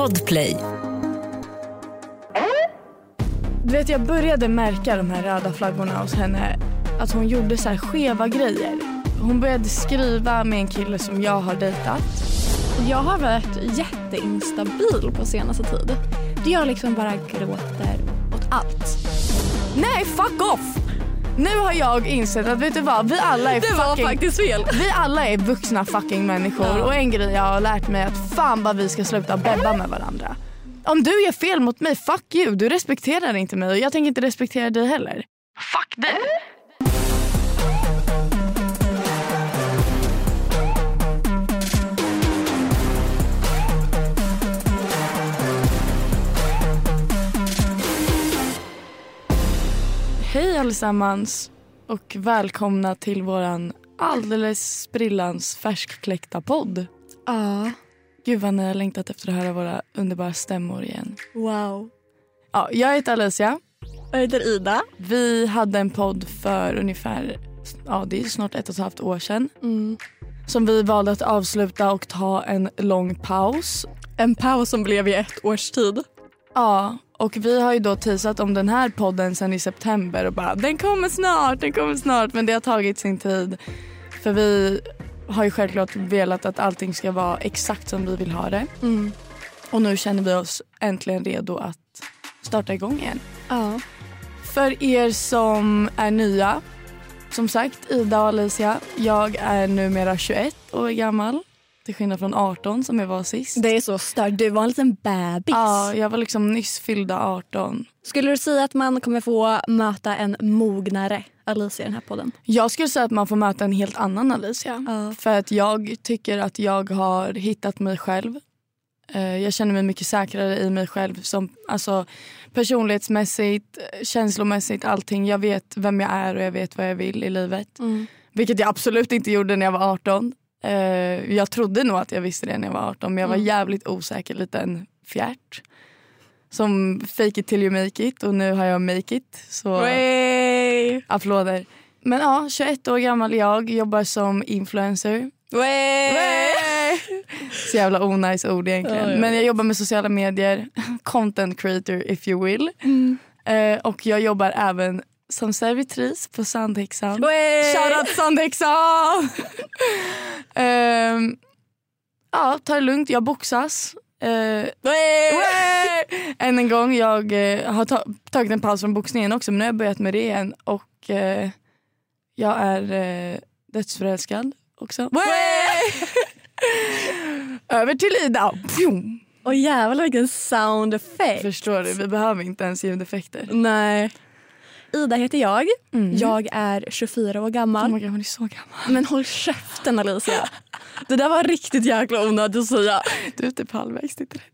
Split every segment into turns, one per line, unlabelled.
Podplay.
Du vet jag började märka de här röda flaggorna hos henne. Att hon gjorde så här skeva grejer. Hon började skriva med en kille som jag har dejtat.
Jag har varit jätteinstabil på senaste tid. Jag liksom bara gråter åt allt.
Nej fuck off! Nu har jag insett att vet du vad, vi alla är
Det var
fucking...
faktiskt fel.
Vi alla är vuxna fucking människor
Ja.
och en grej jag har lärt mig är att fan vad vi ska sluta bebba med varandra. Om du gör fel mot mig, fuck you. Du respekterar inte mig och jag tänker inte respektera dig heller. Fuck dig. Hej allesammans och välkomna till våran alldeles sprillans färskkläckta podd.
Ja,
Gud vad ni har längtat efter att höra våra underbara stämmor igen.
wow.
Ja, jag heter Alicia.
Jag heter Ida.
Vi hade en podd för ungefär ja, det är snart ett och ett halvt år sedan.
Mm.
Som vi valde att avsluta och ta en lång paus.
En paus som blev i ett års tid.
Ja, och vi har ju då teasat om den här podden sen i september och bara den kommer snart, den kommer snart. Men det har tagit sin tid. För vi har ju självklart velat att allting ska vara exakt som vi vill ha det.
Mm.
Och nu känner vi oss äntligen redo att starta igång igen.
Ja.
För er som är nya, som sagt Ida och Alicia. Jag är numera 21 år gammal. Till skillnad från 18 som jag var sist.
Det är så starkt. Du var en liten bebis.
Ja, jag var liksom nyss fyllda 18.
Skulle du säga att man kommer få möta en mognare Alicia i den här podden?
Jag skulle säga att man får möta en helt annan Alicia.
Ja.
För att jag tycker att jag har hittat mig själv. Eh, Jag känner mig mycket säkrare i mig själv. Som, alltså, personlighetsmässigt, känslomässigt, allting. Jag vet vem jag är och jag vet vad jag vill i livet.
Mm.
Vilket jag absolut inte gjorde när jag var 18. Eh, jag trodde nog att jag visste det när jag var 18 men jag var
Mm.
jävligt osäker liten fjärt. Som fake it till you make it och nu har jag make it. Så
Wey.
applåder. Men ja, 21 år gammal jag, jobbar som influencer.
Wey.
Så jävla onajs ord egentligen.
Ja, ja.
Men jag jobbar med sociala medier, content creator if you will.
Mm.
Eh, och jag jobbar även som servitris på Sandhäxan. Shoutout Sandhäxan! um, ja, ta det lugnt. Jag boxas. Uh, Än en gång, jag eh, har ta- tagit en paus från boxningen också men nu har jag börjat med det igen och eh, jag är uh, dödsförälskad också. Över till Ida.
Åh jävlar vilken sound effect.
Förstår du, vi behöver inte ens ljudeffekter.
Nej. Ida heter jag.
Mm.
Jag är 24 år
Oh
gammal.
my God, hon är så gammal.
Men håll käften Alicia. Det där var riktigt jäkla onödigt att säga.
Du är typ halvvägs till 30.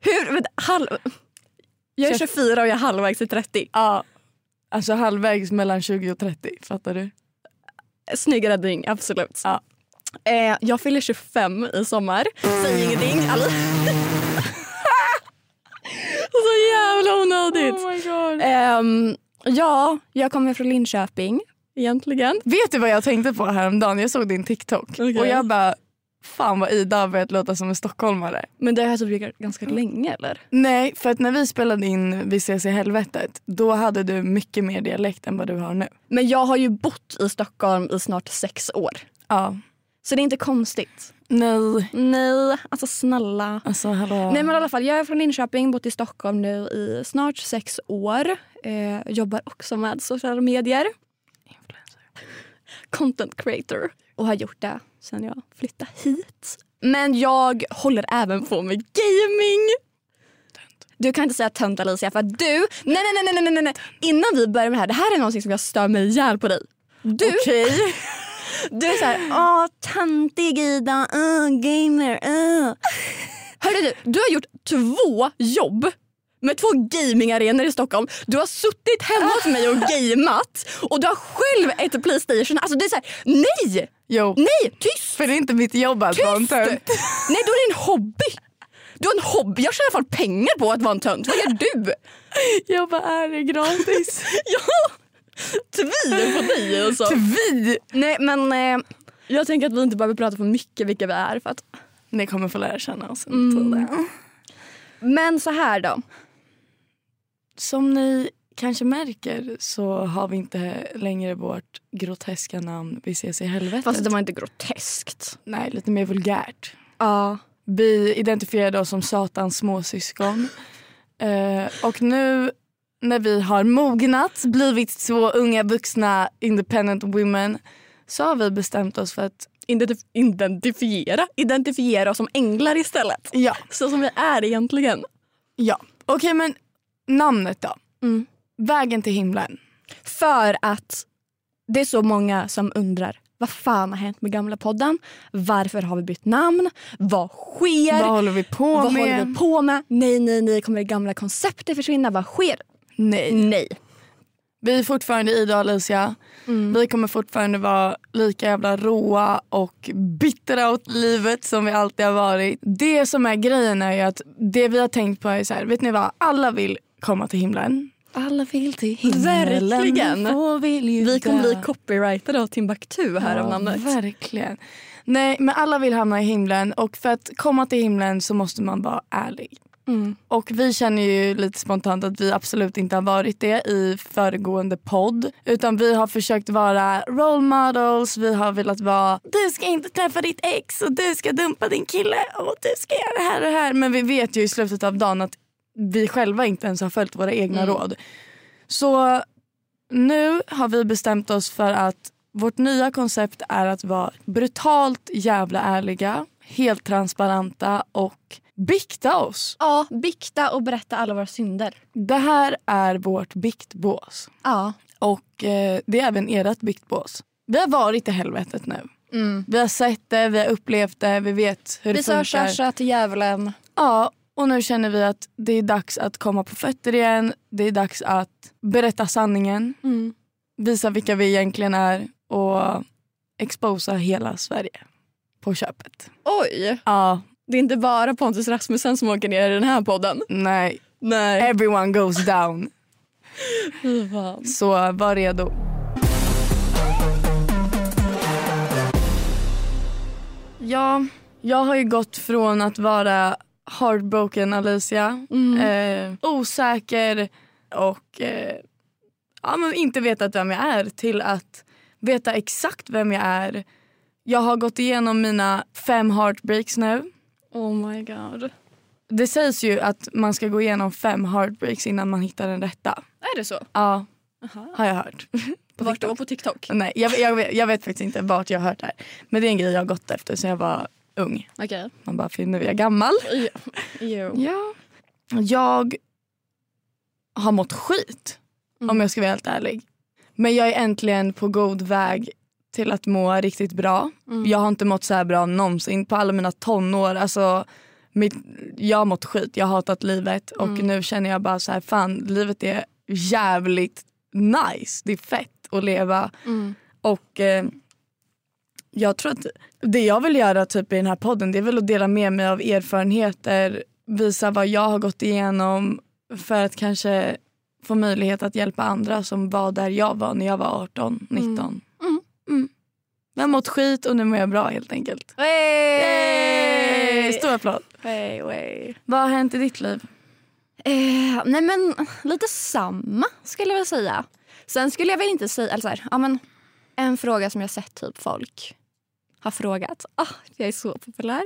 Hur? Vänta, halv... Jag är
Chef-
24 och jag är halvvägs till 30.
Ja. Alltså halvvägs mellan 20 och 30, fattar du?
Snygg räddning, absolut.
Ja.
Eh, jag fyller 25 i sommar. Säg ingenting. Ali- Så jävla onödigt.
Oh my God.
Ehm, ja, jag kommer från Linköping egentligen.
Vet du vad jag tänkte på häromdagen? Jag såg din TikTok
Okej.
och jag bara Fan vad Ida har börjat låta som en stockholmare.
Men det har jag typ ganska länge eller?
Nej, för att när vi spelade in Vi ses i helvetet då hade du mycket mer dialekt än vad du har nu.
Men jag har ju bott i Stockholm i snart sex år.
Ja.
Så det är inte konstigt.
Nej.
Nej, alltså snälla.
Alltså hallå.
Nej men i alla fall, jag är från Linköping, bott i Stockholm nu i snart sex år. Eh, jobbar också med sociala medier. Content creator. Och har gjort det sen jag flyttade hit. Men jag håller även på med gaming. Du kan inte säga tönt Alicia för att du, nej nej nej nej nej nej innan vi börjar med det här, det här är någonting som jag stör mig ihjäl på dig. Du, du är såhär, åh töntig Ida, uh, gamer, uh. Hörru du, du har gjort två jobb med två gamingarenor i Stockholm. Du har suttit hemma hos mig och gameat och du har själv ett Playstation. Alltså det är såhär, nej!
Jo.
Nej, tyst!
För det är inte mitt jobb att vara en tönt.
Nej, då är det en hobby. Du har en hobby. Jag tjänar i alla fall pengar på att vara en tönt. Vad gör du?
Jag bara, är det gratis?
ja, tvivl på dig alltså.
Vi!
Nej men eh, jag tänker att vi inte behöver prata för mycket vilka vi är för att
Ni kommer få lära känna oss
Mm.
under tiden.
Men så här då.
Som ni kanske märker så har vi inte längre vårt groteska namn Vi ses i helvetet.
Fast det var inte groteskt.
Nej, lite mer vulgärt.
Ja.
Vi identifierade oss som Satans småsyskon. Eh, och nu när vi har mognat, blivit två unga vuxna independent women så har vi bestämt oss för att
Identif identifiera. Identifiera oss som änglar istället.
ja,
Så som vi är egentligen.
ja. Okej men namnet då?
Mm.
Vägen till himlen.
För att det är så många som undrar vad fan har hänt med gamla podden? Varför har vi bytt namn? Vad sker?
Vad håller vi på
Vad
med?
håller vi på med? Nej, nej, nej. Kommer det gamla konceptet försvinna? Vad sker?
Nej.
Nej.
Vi är fortfarande Ida och Alicia.
Mm.
Vi kommer fortfarande vara lika jävla råa och bittra åt livet som vi alltid har varit. Det som är grejen är ju att det vi har tänkt på är så här, vet ni vad? Alla vill komma till himlen.
Alla vill till
Verkligen.
Vill ju vi kommer bli copyrightade av Timbuktu här av namnet.
Verkligen. Nej, men alla vill hamna i himlen och för att komma till himlen så måste man vara ärlig.
Mm.
Och vi känner ju lite spontant att vi absolut inte har varit det i föregående podd. Utan vi har försökt vara role models, vi har velat vara du ska inte träffa ditt ex och du ska dumpa din kille och du ska göra det här och det här. Men vi vet ju i slutet av dagen att vi själva inte ens har följt våra egna
Mm.
råd. Så nu har vi bestämt oss för att vårt nya koncept är att vara brutalt jävla ärliga, helt transparenta och bikta oss.
Ja, bikta och berätta alla våra synder.
Det här är vårt biktbås.
Ja.
Och eh, det är även ert biktbås. Vi har varit i helvetet nu.
Mm.
Vi har sett det, vi har upplevt det, vi vet hur det
Vi sa
funkar.
tja till djävulen.
Ja, och nu känner vi att det är dags att komma på fötter igen. Det är dags att berätta sanningen,
Mm.
visa vilka vi egentligen är och exposa hela Sverige på köpet.
Oj!
Ja,
Det är inte bara Pontus Rasmussen som åker ner i den här podden.
nej.
Nej.
Everyone goes down. Så var redo. Ja, jag har ju gått från att vara heartbroken Alicia,
Mm.
eh, osäker och eh, ja, men inte vetat vem jag är till att veta exakt vem jag är. Jag har gått igenom mina fem heartbreaks nu.
Oh my god.
Det sägs ju att man ska gå igenom fem heartbreaks innan man hittar den rätta.
Är det så?
Ja,
Aha.
har jag hört. På
Vart då? På TikTok?
Nej, jag, jag, vet, jag vet faktiskt inte vart jag har hört det här. Men det är en grej jag har gått efter sen jag var ung.
Okej.
Man bara, för nu är jag gammal.
Jo.
Ja. Jag har mått skit
Mm.
om jag ska vara helt ärlig. Men jag är äntligen på god väg till att må riktigt bra.
Mm.
Jag har inte mått så här bra någonsin på alla mina tonår. Alltså, mitt, jag har mått skit, jag har hatat livet och
Mm.
nu känner jag bara så här, fan livet är jävligt nice. Det är fett att leva.
Mm.
Och eh, jag tror att det jag vill göra typ i den här podden det är väl att dela med mig av erfarenheter, visa vad jag har gått igenom för att kanske få möjlighet att hjälpa andra som var där jag var när jag var 18, 19.
Mm.
Mm. Jag mått skit och nu mår jag bra helt enkelt.
Hey!
Stor applåd.
Hey, hey.
Vad har hänt i ditt liv?
Eh, nej men lite samma skulle jag väl säga. Sen skulle jag väl inte säga, eller så här, ja men en fråga som jag sett typ folk har frågat. Ah, jag är så populär.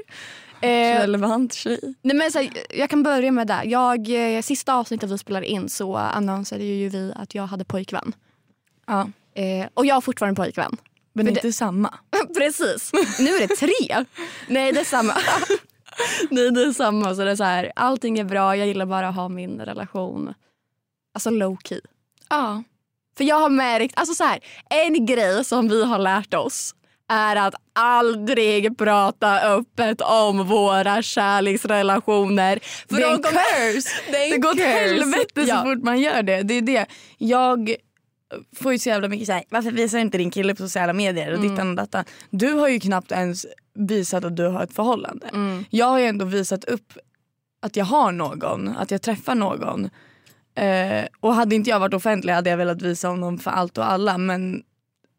Eh,
Relevant tjej.
nej men så här, jag kan börja med det. Jag, eh, sista avsnittet vi spelade in så annonserade ju vi att jag hade pojkvän.
Ja.
Eh, och jag har fortfarande pojkvän.
Men
För
inte samma.
Precis. Nu är det tre. Nej, det är samma. Nej, det är samma. Så det är så här, allting är bra. Jag gillar bara att ha min relation alltså low key.
Ja.
För jag har märkt, alltså så här, en grej som vi har lärt oss är att aldrig prata öppet om våra kärleksrelationer. För
Det är
de
en
kommer-
curse.
Det,
Det går åt helvete så
Ja.
fort man gör det. Det är det. Jag får ju så jävla mycket såhär, varför visar inte din kille på sociala medier och
Mm.
dittan och dattan. Du har ju knappt ens visat att du har ett förhållande.
Mm.
Jag har ju ändå visat upp att jag har någon, att jag träffar någon. Eh, och hade inte jag varit offentlig hade jag velat visa honom för allt och alla men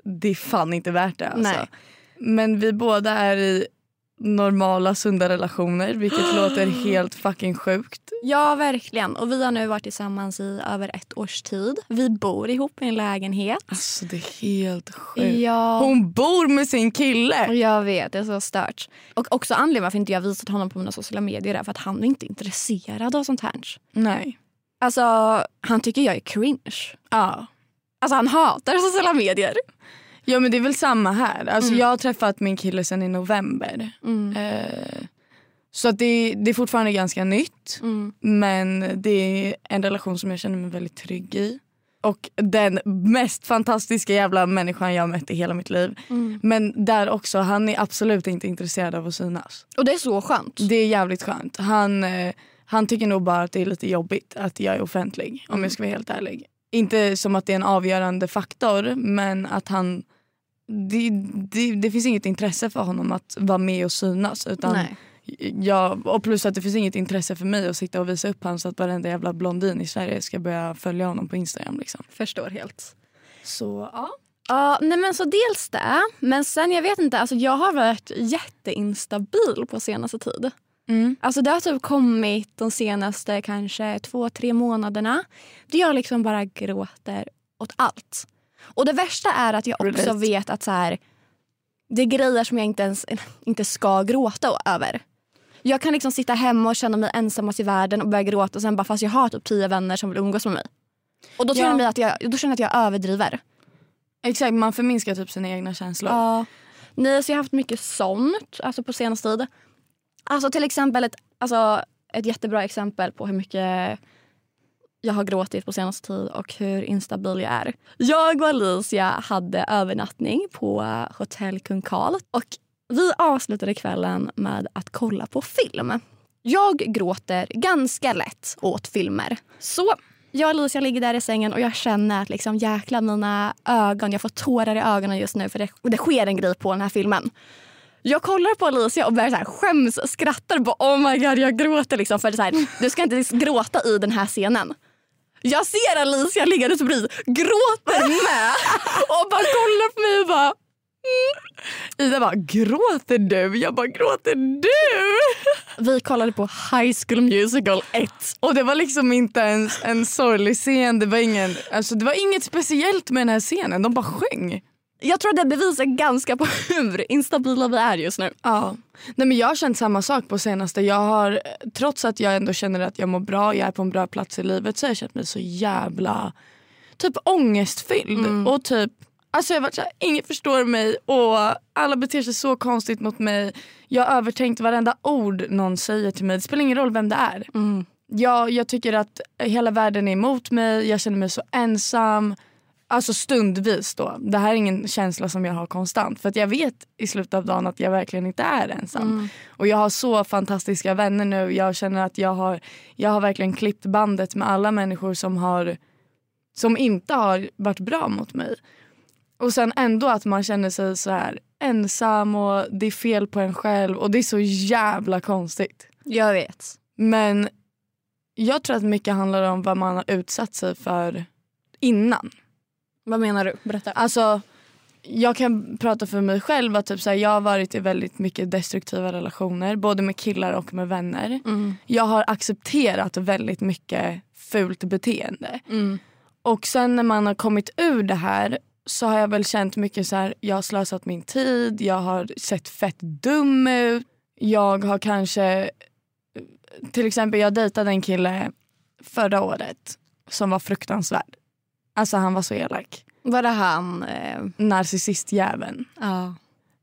det är fan inte värt det alltså.
Nej.
Men vi båda är i normala sunda relationer vilket låter helt fucking sjukt.
Ja, verkligen. Och vi har nu varit tillsammans i över ett års tid. Vi bor ihop i en lägenhet.
Alltså det är helt sjukt.
Ja.
Hon bor med sin kille!
Jag vet, det är så stört. Och också anledningen varför inte jag visat honom på mina sociala medier är för att han är inte intresserad av sånt här.
Nej.
Alltså, han tycker jag är cringe.
Ja.
Alltså han hatar sociala medier.
Ja men det är väl samma här. Alltså
Mm.
jag har träffat min kille sen i november.
Mm.
Eh, så att det, det är fortfarande ganska nytt.
Mm.
Men det är en relation som jag känner mig väldigt trygg i. Och den mest fantastiska jävla människan jag har mött i hela mitt liv.
Mm.
Men där också, han är absolut inte intresserad av att synas.
Och det är så skönt.
Det är jävligt skönt. Han, eh, han tycker nog bara att det är lite jobbigt att jag är offentlig om
Mm.
jag ska vara helt ärlig. Inte som att det är en avgörande faktor men att han det, det, det finns inget intresse för honom att vara med och synas. Utan
Nej.
jag, och plus att det finns inget intresse för mig att sitta och visa upp honom så att varenda jävla blondin i Sverige ska börja följa honom på Instagram. Liksom.
Förstår helt.
Så ja.
Ja, nej men så dels det. Men sen jag vet inte, alltså jag har varit jätteinstabil på senaste tid.
Mm.
Alltså det har typ kommit de senaste kanske två, tre månaderna. Där jag liksom bara gråter åt allt. Och det värsta är att jag också vet att så här, det är grejer som jag inte ens inte ska gråta över. Jag kan liksom sitta hemma och känna mig ensammast i världen och börja gråta och sen bara fast jag har typ tio vänner som vill umgås med mig. Och då
Ja.
att jag, då känner jag att jag överdriver.
Exakt, man förminskar typ sina egna känslor.
Ja. Nej, så jag har haft mycket sånt alltså på senaste tid. Alltså till exempel ett, alltså, ett jättebra exempel på hur mycket jag har gråtit på senaste tid och hur instabil jag är. Jag och Alicia hade övernattning på Hotell Kung Karl och vi avslutade kvällen med att kolla på film. Jag gråter ganska lätt åt filmer. Så jag och Alicia ligger där i sängen och jag känner att liksom, jäkla mina ögon, jag får tårar i ögonen just nu för det, det sker en grej på den här filmen. Jag kollar på Alicia och börjar så här skäms, skrattar och bara oh my god jag gråter liksom för det så här, du ska inte gråta i den här scenen. Jag ser Alicia liggandes bredvid, gråter med och bara kollar på mig och bara mm.
Ida bara, gråter du? Jag bara, gråter du?
vi kollade på High School Musical 1.
Och det var liksom inte ens en sorglig scen. Det var, ingen, alltså det var inget speciellt med den här scenen. De bara sjöng.
Jag tror att det bevisar ganska på hur instabila vi är just nu.
Ja. Nej, men jag har känt samma sak på senaste. Jag har, trots att jag ändå känner att jag mår bra, jag är på en bra plats i livet så har jag känt mig så jävla typ ångestfylld. Och typ, alltså jag har varit såhär, ingen förstår mig och alla beter sig så konstigt mot mig. Jag har övertänkt varenda ord någon säger till mig. Det spelar ingen roll vem det är. Jag, jag tycker att hela världen är emot mig, jag känner mig så ensam. Alltså stundvis då. Det här är ingen känsla som jag har konstant. För att jag vet i slutet av dagen att jag verkligen inte är ensam. Och jag har så fantastiska vänner nu. Jag känner att jag har, jag har verkligen klippt bandet med alla människor som, har, som inte har varit bra mot mig. Och sen ändå att man känner sig så här ensam och det är fel på en själv. Och det är så jävla konstigt.
Jag vet.
Men jag tror att mycket handlar om vad man har utsatt sig för innan.
Vad menar du? Berätta.
Alltså, jag kan prata för mig själv att typ så här, jag har varit i väldigt mycket destruktiva relationer. Både med killar och med vänner.
Mm.
Jag har accepterat väldigt mycket fult beteende.
Mm.
Och sen när man har kommit ur det här så har jag väl känt mycket så här, jag har slösat min tid, jag har sett fett dum ut. Jag har kanske, till exempel jag dejtade en kille förra året som var fruktansvärd. Alltså han var så elak.
Var det han? Eh,
Narcissistjäveln.
ja.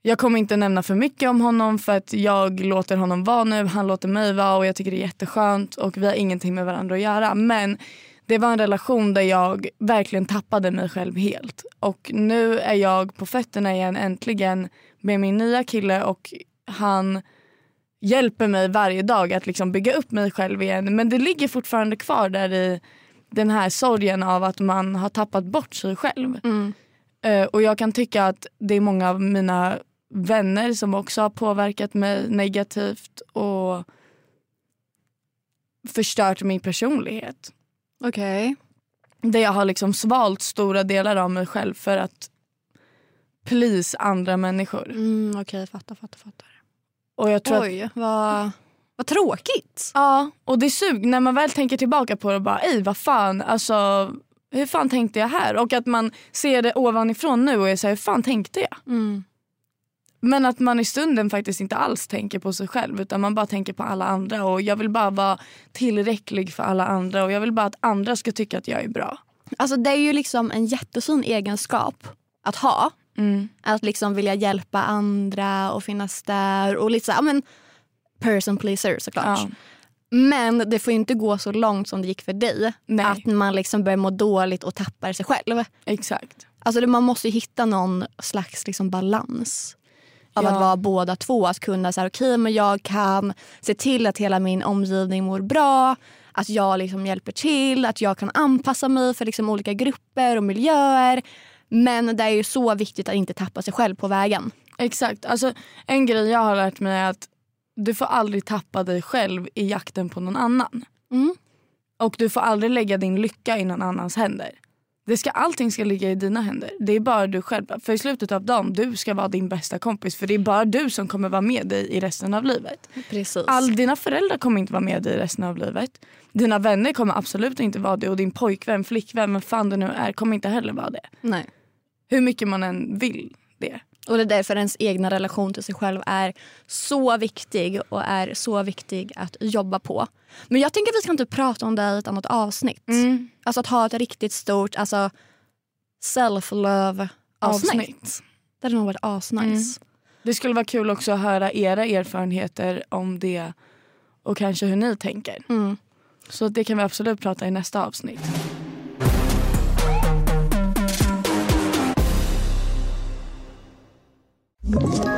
Jag kommer inte nämna för mycket om honom för att jag låter honom vara nu, han låter mig vara och jag tycker det är jätteskönt och vi har ingenting med varandra att göra. Men det var en relation där jag verkligen tappade mig själv helt. Och nu är jag på fötterna igen äntligen med min nya kille och han hjälper mig varje dag att liksom bygga upp mig själv igen. Men det ligger fortfarande kvar där i den här sorgen av att man har tappat bort sig själv.
Mm.
Eh, och jag kan tycka att det är många av mina vänner som också har påverkat mig negativt och förstört min personlighet.
Okej.
Där jag har liksom svalt stora delar av mig själv för att please andra människor.
Mm, Okej, fattar, fattar, fattar.
Och jag tror att,
Oj, vad, vad tråkigt.
ja, och det sug när man väl tänker tillbaka på det och bara ej vad fan, alltså hur fan tänkte jag här? Och att man ser det ovanifrån nu och är såhär, hur fan tänkte jag?
Mm.
Men att man i stunden faktiskt inte alls tänker på sig själv utan man bara tänker på alla andra och jag vill bara vara tillräcklig för alla andra och jag vill bara att andra ska tycka att jag är bra.
Alltså det är ju liksom en jättefin egenskap att ha.
Mm.
Att liksom vilja hjälpa andra och finnas där och lite så, men person pleaser såklart.
Ja.
Men det får inte gå så långt som det gick för dig.
Nej.
Att man liksom börjar må dåligt och tappar sig själv.
Exakt.
Alltså man måste hitta någon slags liksom balans. Av
Ja.
att vara båda två. Att kunna säga okej men jag kan se till att hela min omgivning mår bra. Att jag liksom hjälper till. Att jag kan anpassa mig för liksom olika grupper och miljöer. Men det är ju så viktigt att inte tappa sig själv på vägen.
Exakt. Alltså, en grej jag har lärt mig är att du får aldrig tappa dig själv i jakten på någon annan.
Mm.
Och du får aldrig lägga din lycka i någon annans händer. Det ska, allting ska ligga i dina händer. Det är bara du själv. För i slutet av dagen, du ska vara din bästa kompis. För det är bara du som kommer vara med dig i resten av livet.
Precis.
All, dina föräldrar kommer inte vara med dig i resten av livet. Dina vänner kommer absolut inte vara det. Och din pojkvän, flickvän, vem fan det nu är, kommer inte heller vara det.
Nej.
Hur mycket man än vill det.
Och det är därför ens egna relation till sig själv är så viktig och är så viktig att jobba på. Men jag tänker att vi ska inte prata om det i ett annat avsnitt. Alltså att ha ett riktigt stort alltså self-love avsnitt.
Avsnitt.
Det hade nog varit asnice.
Det skulle vara kul också att höra era erfarenheter om det och kanske hur ni tänker.
Mm.
Så det kan vi absolut prata i nästa avsnitt.
Ett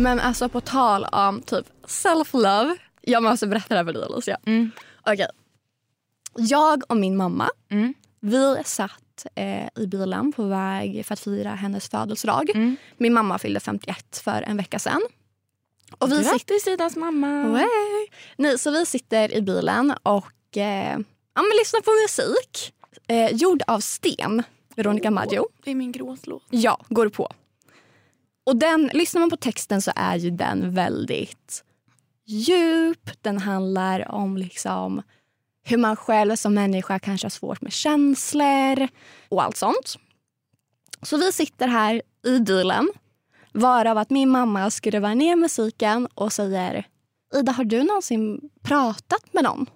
Men alltså på tal om typ self-love. Jag måste berätta det här för dig Alicia. Okej. Jag och min mamma, vi satt eh, i bilen på väg för att fira hennes födelsedag. Min mamma fyllde 51 för en vecka sedan. Och vi sitter
Grattis Idas mamma!
Way. Nej, så vi sitter i bilen och eh, ja, men lyssnar på musik. Eh, gjord av Sten, Veronica Maggio.
Det är min gråtlåt.
Ja, går på. Och den, lyssnar man på texten så är ju den väldigt djup. Den handlar om liksom hur man själv som människa kanske har svårt med känslor och allt sånt. Så vi sitter här i bilen varav att min mamma skruvar ner musiken och säger Ida, har du någonsin pratat med någon?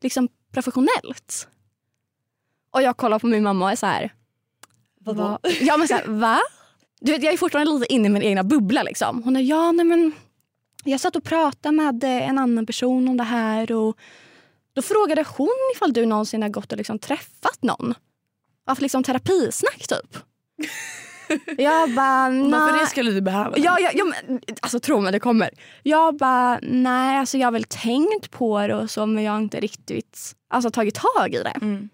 Liksom professionellt? Och jag kollar på min mamma och är så här... Va? Ja, men så här, va? Du vet, jag är fortfarande lite inne i min egna bubbla. Liksom. Hon är ja, nej men jag satt och pratade med eh, en annan person om det här och då frågade hon ifall du någonsin har gått och liksom träffat någon. Haft liksom terapisnack typ. jag bara,
Varför
nej.
det skulle du behöva?
Ja, ja, ja, men, alltså tro mig, det kommer. Jag bara, nej, alltså jag har väl tänkt på det och så men jag har inte riktigt alltså, tagit tag i det.
Mm.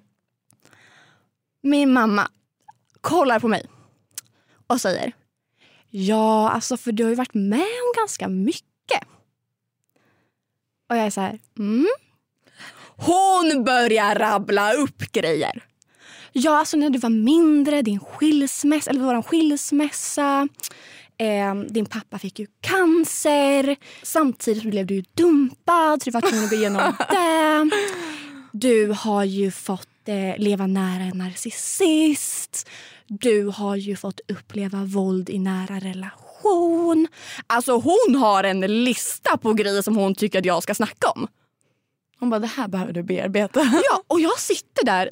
Min mamma kollar på mig och säger, ja, alltså för du har ju varit med om ganska mycket. Och jag är så här, mm. Hon börjar rabbla upp grejer. Ja, alltså när du var mindre, din skilsmässa, eller vår skilsmässa. Eh, din pappa fick ju cancer. Samtidigt blev du ju dumpad, så du var tvungen att gå igenom det. Du har ju fått eh, leva nära en narcissist. Du har ju fått uppleva våld i nära relation. Alltså hon har en lista på grejer som hon tycker att jag ska snacka om.
Hon bara, det här behöver du bearbeta.
Ja, och jag sitter där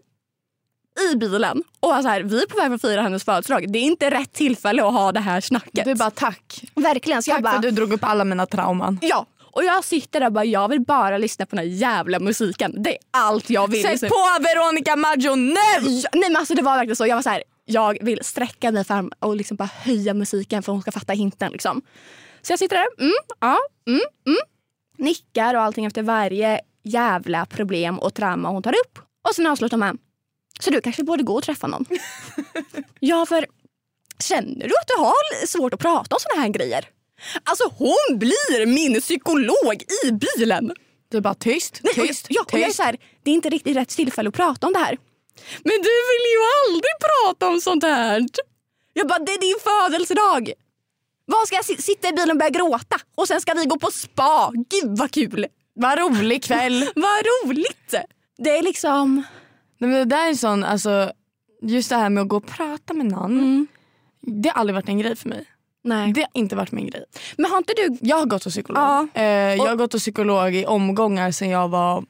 i bilen och så här, vi är på väg att fira hennes födelsedag. Det är inte rätt tillfälle att ha det här snacket.
Du bara, tack.
Verkligen. Så
Tack
jag bara,
för att du drog upp alla mina trauman.
Ja, och jag sitter där och bara, jag vill bara lyssna på den här jävla musiken. Det är allt jag vill.
Sätt på Veronica Maggio nu!
Ja, nej men alltså det var verkligen så. Jag var så här, jag vill sträcka mig fram och liksom bara höja musiken för hon ska fatta hinten. Liksom. Så jag sitter där, mm, ja, mm, mm, nickar och allting efter varje jävla problem och trauma hon tar upp. Och sen avslutar med, så du kanske borde gå och träffa någon. ja, för känner du att du har svårt att prata om såna här grejer? Alltså hon blir min psykolog i bilen.
Du bara tyst,
Nej, och jag-
tyst,
jag är
tyst.
så här, det är inte riktigt rätt tillfälle att prata om det här.
Men du vill ju aldrig prata om sånt här.
Jag bara, det är din födelsedag. Vad ska jag si- sitta i bilen och börja gråta? Och sen ska vi gå på spa. Gud vad kul.
Vad rolig kväll.
Vad roligt. Det är liksom...
Nej, men det där är en sån, alltså, just det här med att gå och prata med någon. Det har aldrig varit en grej för mig.
Nej.
Det har inte varit min grej.
Men har inte du...
Jag har gått hos psykolog.
Ja.
Eh, jag har gått hos psykolog i omgångar sedan jag var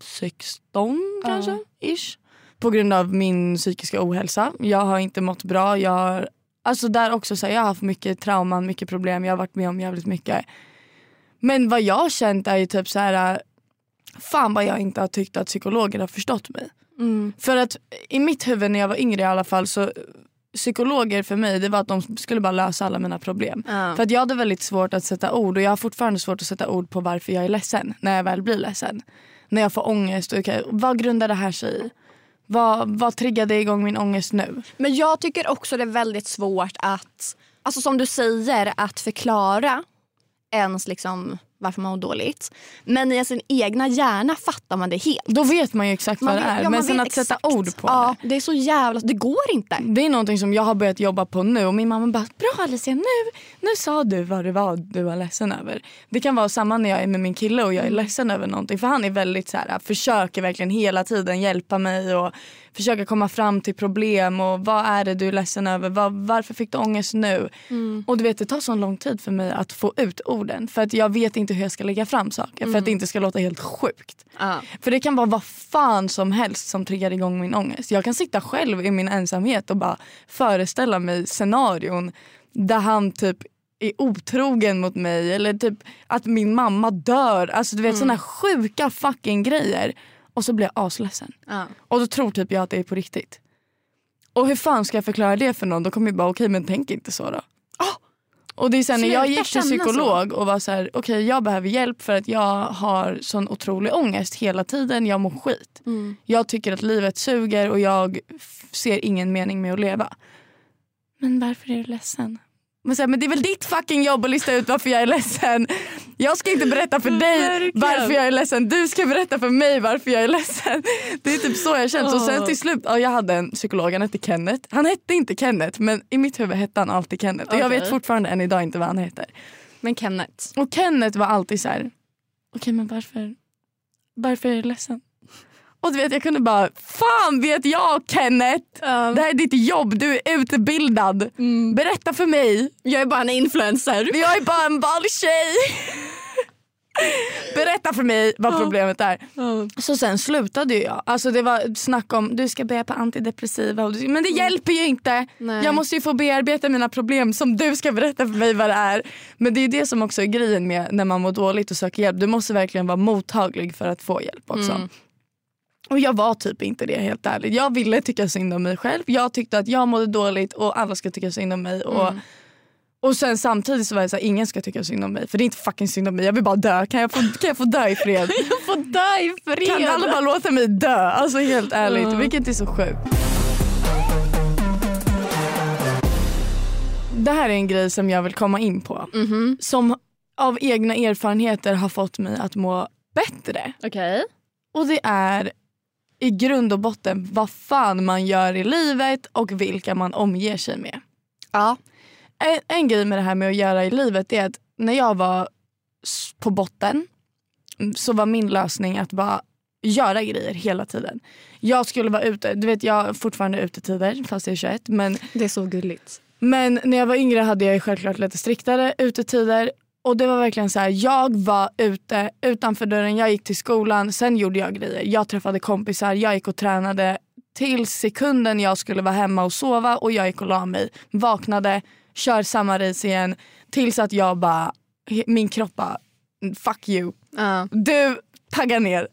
16 kanske. Ish. På grund av min psykiska ohälsa. Jag har inte mått bra. Jag har, alltså där också så här, jag har haft mycket trauman, mycket problem. Jag har varit med om jävligt mycket. Men vad jag har känt är ju typ så här. Fan vad jag inte har tyckt att psykologer har förstått mig. För att i mitt huvud när jag var yngre i alla fall så psykologer för mig det var att de skulle bara lösa alla mina problem.
Ja.
För att jag hade väldigt svårt att sätta ord och jag har fortfarande svårt att sätta ord på varför jag är ledsen när jag väl blir ledsen. När jag får ångest. Okej, vad grundar det här sig i? Vad, vad triggade igång min ångest nu?
Men jag tycker också det är väldigt svårt att, alltså som du säger, att förklara ens liksom varför man mår dåligt. Men i sin egna hjärna fattar man det helt.
Då vet man ju exakt vad det
vet-
är.
ja,
men sen att sätta
exakt.
ord på
ja,
det.
det är så jävla... Det går inte.
Det är någonting som jag har börjat jobba på nu och min mamma bara “bra Alicia nu, nu sa du vad det var du var ledsen över”. Det kan vara samma när jag är med min kille och jag är ledsen över någonting för han är väldigt så här, försöker verkligen hela tiden hjälpa mig och försöka komma fram till problem och vad är det du är ledsen över, vad, varför fick du ångest nu? Och du vet det tar så lång tid för mig att få ut orden för att jag vet inte hur jag ska lägga fram saker för att det inte ska låta helt sjukt. För det kan vara vad fan som helst som triggar igång min ångest. Jag kan sitta själv i min ensamhet och bara föreställa mig scenarion där han typ är otrogen mot mig eller typ att min mamma dör. Alltså du vet såna sjuka fucking grejer. Och så blir jag asledsen.
Ja.
Och då tror typ jag att det är på riktigt. Och hur fan ska jag förklara det för någon? Då kommer jag bara okej men tänk inte så då. Och det är sen när jag gick till psykolog och var så här, okej jag behöver hjälp för att jag har sån otrolig ångest hela tiden. Jag mår skit. Jag tycker att livet suger och jag ser ingen mening med att leva. Men varför är du ledsen? Men, så här, men det är väl ditt fucking jobb att lista ut varför jag är ledsen. Jag ska inte berätta för dig
Verkligen.
varför jag är ledsen. Du ska berätta för mig varför jag är ledsen. Det är typ så jag känner. Så sen till slut, ja, jag hade en psykolog, han hette Kenneth. Han hette inte Kenneth men i mitt huvud hette han alltid Kenneth. Och jag vet fortfarande än idag inte vad han heter.
Men Kenneth.
Och Kenneth var alltid så här. okej men varför, varför är du ledsen? Och du vet jag kunde bara, fan vet jag Kenneth! Det här är ditt jobb, du är utbildad. Berätta för mig.
Jag är bara en influencer.
Jag är bara en vanlig tjej. Berätta för mig vad problemet är. Så sen slutade ju jag. Alltså det var snack om du ska börja på antidepressiva. Men det hjälper ju inte.
Nej.
Jag måste ju få bearbeta mina problem som du ska berätta för mig vad det är. Men det är det som också är grejen med när man mår dåligt och söker hjälp. Du måste verkligen vara mottaglig för att få hjälp också. Och jag var typ inte det helt ärligt. Jag ville tycka synd om mig själv. Jag tyckte att jag mådde dåligt och alla ska tycka synd om mig. Och, och sen samtidigt så var jag så här, ingen ska tycka synd om mig. För det är inte fucking synd om mig. Jag vill bara dö. Kan jag få, kan jag få dö i fred?
Jag får dö i fred.
kan alla bara låta mig dö? Alltså helt ärligt.
Ja.
Vilket är så sjukt. Det här är en grej som jag vill komma in på. Som av egna erfarenheter har fått mig att må bättre.
Okej.
Och det är i grund och botten vad fan man gör i livet och vilka man omger sig med.
Ja.
En, en grej med det här med att göra i livet är att när jag var på botten så var min lösning att bara göra grejer hela tiden. Jag skulle vara ute, du vet jag har fortfarande utetider fast jag är 21 men
Det är så gulligt.
men när jag var yngre hade jag självklart lite striktare utetider. Och det var verkligen så här, jag var ute utanför dörren, jag gick till skolan, sen gjorde jag grejer. Jag träffade kompisar, jag gick och tränade till sekunden jag skulle vara hemma och sova och jag gick och la mig. Vaknade, kör samma race igen tills att jag bara, min kropp bara, fuck you.
Ja.
Du, tagga ner.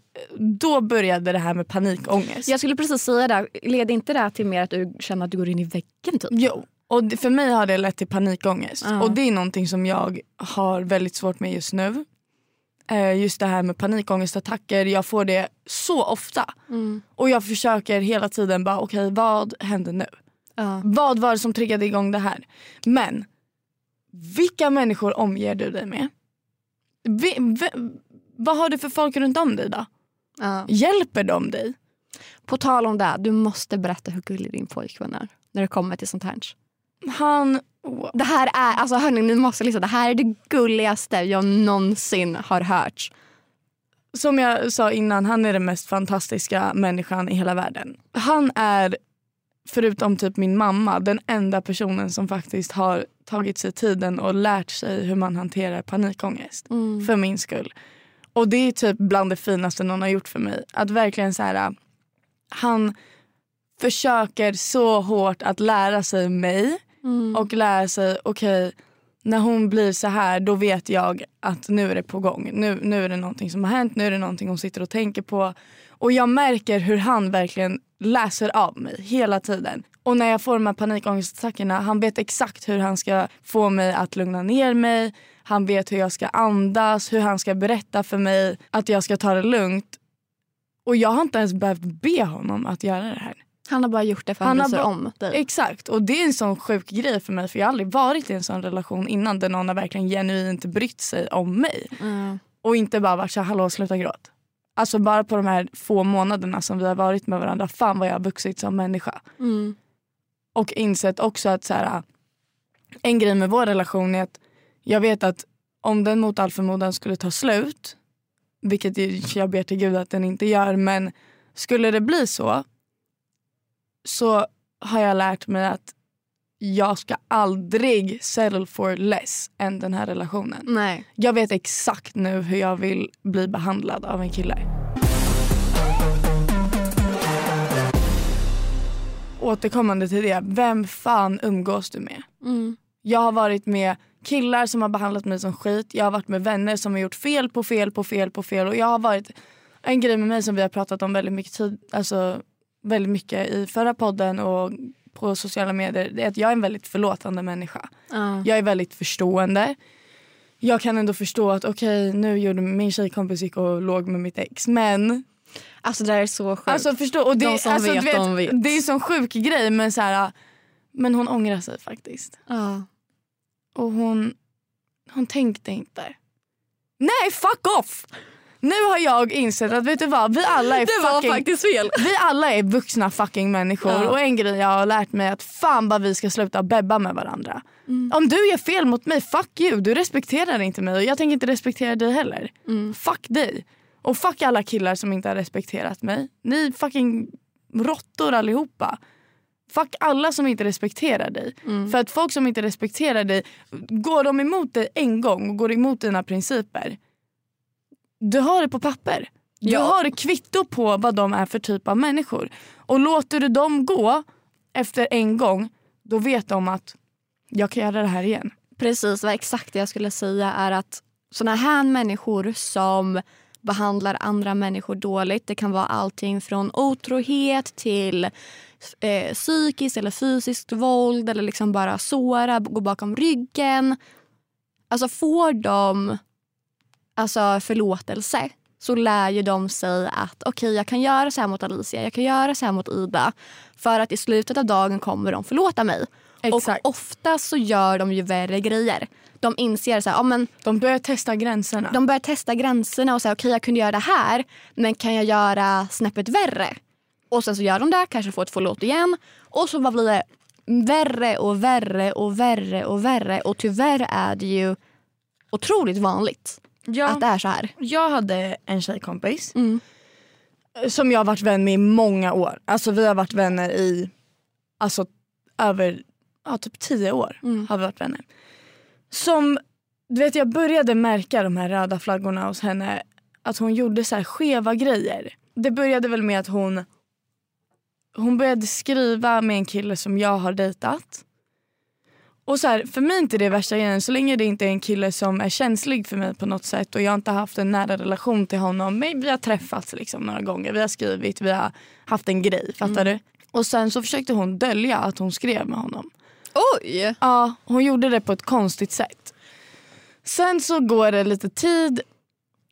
Då började det här med panikångest.
Jag skulle precis säga det. Leder inte det till mer att du känner att du går in i väggen? Typ?
Jo. Och för mig har det lett till panikångest.
Ja.
Och det är någonting som jag har väldigt svårt med just nu. Eh, Just det här med panikångestattacker. Jag får det så ofta.
Mm.
Och jag försöker hela tiden bara okej vad händer nu?
Ja.
Vad var det som triggade igång det här? Men vilka människor omger du dig med? Vi, v, vad har du för folk runt om dig då?
Ja.
Hjälper de dig?
På tal om det, du måste berätta hur gullig din pojkvän är när det kommer till sånt här.
Han...
Det här är, alltså hörni ni måste lyssna, det här är det gulligaste jag någonsin har hört.
Som jag sa innan, han är den mest fantastiska människan i hela världen. Han är, förutom typ min mamma, den enda personen som faktiskt har tagit sig tiden och lärt sig hur man hanterar panikångest. För min skull. Och det är typ bland det finaste någon har gjort för mig. Att verkligen så här, han försöker så hårt att lära sig mig Mm. och lära sig, okej när hon blir så här då vet jag att nu är det på gång. Nu, nu är det någonting som har hänt, nu är det någonting hon sitter och tänker på. Och jag märker hur han verkligen läser av mig hela tiden. Och när jag får de här panikångestattackerna, han vet exakt hur han ska få mig att lugna ner mig. Han vet hur jag ska andas, hur han ska berätta för mig att jag ska ta det lugnt. Och jag har inte ens behövt be honom att göra det här.
Han har bara gjort det för att han
Han
bryr sig om dig.
Exakt, och det är en sån sjuk grej för mig för jag har aldrig varit i en sån relation innan där någon har verkligen genuint brytt sig om mig.
Mm.
Och inte bara varit så här, hallå sluta gråt. Alltså bara på de här få månaderna som vi har varit med varandra, fan vad jag har vuxit som människa.
Mm.
Och insett också att så här, en grej med vår relation är att jag vet att om den mot all förmodan skulle ta slut, vilket jag ber till gud att den inte gör, men skulle det bli så så har jag lärt mig att jag ska aldrig settle for less än den här relationen.
Nej.
Jag vet exakt nu hur jag vill bli behandlad av en kille. Återkommande till det, vem fan umgås du med?
Mm.
Jag har varit med killar som har behandlat mig som skit. Jag har varit med vänner som har gjort fel på fel på fel på fel. Och jag har varit en grej med mig som vi har pratat om väldigt mycket tid, alltså väldigt mycket i förra podden och på sociala medier. Det är att jag är en väldigt förlåtande människa.
Ja.
Jag är väldigt förstående. Jag kan ändå förstå att okej nu gjorde min tjejkompis gick och låg med mitt ex men
Alltså det här är så sjukt.
Alltså förstå, och det,
De som
alltså,
vet,
vet,
de vet.
det är en sån sjuk grej men så här, men hon ångrar sig faktiskt.
ja.
Och hon, hon tänkte inte. Nej fuck off! Nu har jag insett att vet du vad, vi alla är
Det var
fucking
faktiskt fel.
vi alla är vuxna fucking människor
Ja.
och en grej jag har lärt mig är att fan vad vi ska sluta bebba med varandra.
Mm.
Om du gör fel mot mig, fuck you. Du respekterar inte mig och jag tänker inte respektera dig heller.
Mm.
Fuck dig. Och fuck alla killar som inte har respekterat mig. Ni är fucking råttor allihopa. Fuck alla som inte respekterar dig.
Mm.
För att folk som inte respekterar dig, går de emot dig en gång och går emot dina principer. Du har det på papper. Du
Ja.
har kvitto på vad de är för typ av människor. Och låter du dem gå efter en gång, då vet de att jag kan göra det här igen.
Precis, vad exakt det jag skulle säga är att såna här människor som behandlar andra människor dåligt. Det kan vara allting från otrohet till eh, psykiskt eller fysiskt våld eller liksom bara såra, gå bakom ryggen. Alltså får de alltså, förlåtelse så lär ju de sig att okej jag kan göra så här mot Alicia, jag kan göra så här mot Ida. För att i slutet av dagen kommer de förlåta mig.
Exakt.
Och ofta så gör de ju värre grejer. De inser så här, ja, men
De börjar testa gränserna.
de börjar testa gränserna och säga okej jag kunde göra det här men kan jag göra snäppet värre? Och sen så gör de det, kanske får ett förlåt igen och så bara blir det värre och värre och värre och värre och tyvärr är det ju otroligt vanligt att det är så här.
Jag hade en tjejkompis
Mm.
som jag har varit vän med i många år. Alltså vi har varit vänner i alltså, över ja, typ tio år.
Mm.
har vi varit vänner. Som, du vet jag började märka de här röda flaggorna hos henne. Att hon gjorde så här skeva grejer. Det började väl med att hon hon började skriva med en kille som jag har dejtat. Och så här, för mig är inte det värsta grejen så länge det inte är en kille som är känslig för mig på något sätt och jag inte har haft en nära relation till honom. Men vi har träffats liksom några gånger, vi har skrivit, vi har haft en grej. Fattar du? Och sen så försökte hon dölja att hon skrev med honom.
Oj!
Ja, hon gjorde det på ett konstigt sätt. Sen så går det lite tid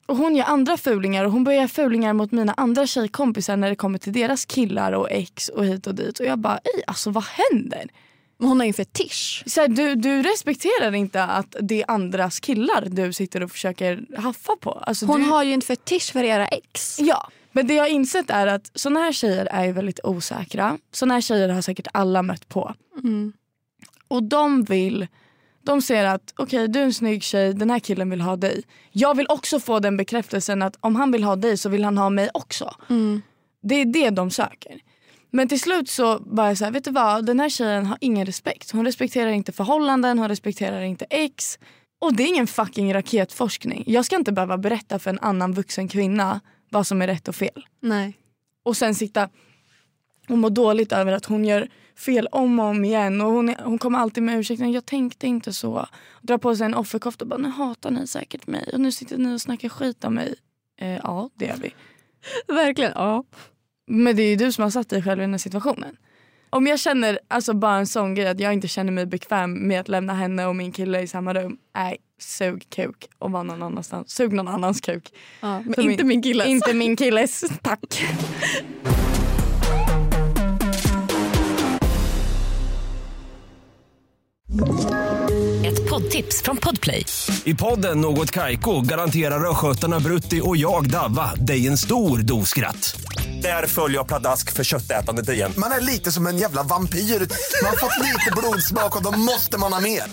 och hon gör andra fulingar och hon börjar göra fulingar mot mina andra tjejkompisar när det kommer till deras killar och ex och hit och dit. Och jag bara, ej alltså vad händer?
Men hon har ju en fetisch.
Så här, du, du respekterar inte att det är andras killar du sitter och försöker haffa på. Alltså,
Hon
du,
har ju en fetisch för era ex.
Ja, men det jag har insett är att såna här tjejer är väldigt osäkra. Såna här tjejer har säkert alla mött på. Och de vill, de ser att okej du är en snygg tjej, den här killen vill ha dig. Jag vill också få den bekräftelsen att om han vill ha dig så vill han ha mig också. Det är det de söker. Men till slut så bara så här, vet du vad, den här tjejen har ingen respekt. Hon respekterar inte förhållanden, hon respekterar inte ex. Och det är ingen fucking raketforskning. Jag ska inte behöva berätta för en annan vuxen kvinna vad som är rätt och fel.
Nej.
Och sen sitta och må dåligt över att hon gör fel om och om igen. Och hon, hon kommer alltid med ursäkten, jag tänkte inte så. Drar på sig en offerkofta och bara, nu hatar ni säkert mig. Och nu sitter ni och snackar skit om mig. Eh, ja, det gör vi.
Verkligen. Ja.
Men det är ju du som har satt dig själv i den här situationen. Om jag känner alltså bara en sån grej att jag inte känner mig bekväm med att lämna henne och min kille i samma rum. Nej, sug kuk och var någon annanstans. Sug någon annans kuk.
Ja, men
För
inte min killes.
Inte min killes, tack.
Ett poddtips från Podplay.
I podden Något Kaiko garanterar östgötarna Brutti och jag, Davva, dig en stor dos skratt. Där följer jag pladask för köttätandet igen.
Man är lite som en jävla vampyr. Man har fått lite blodsmak och då måste man ha mer.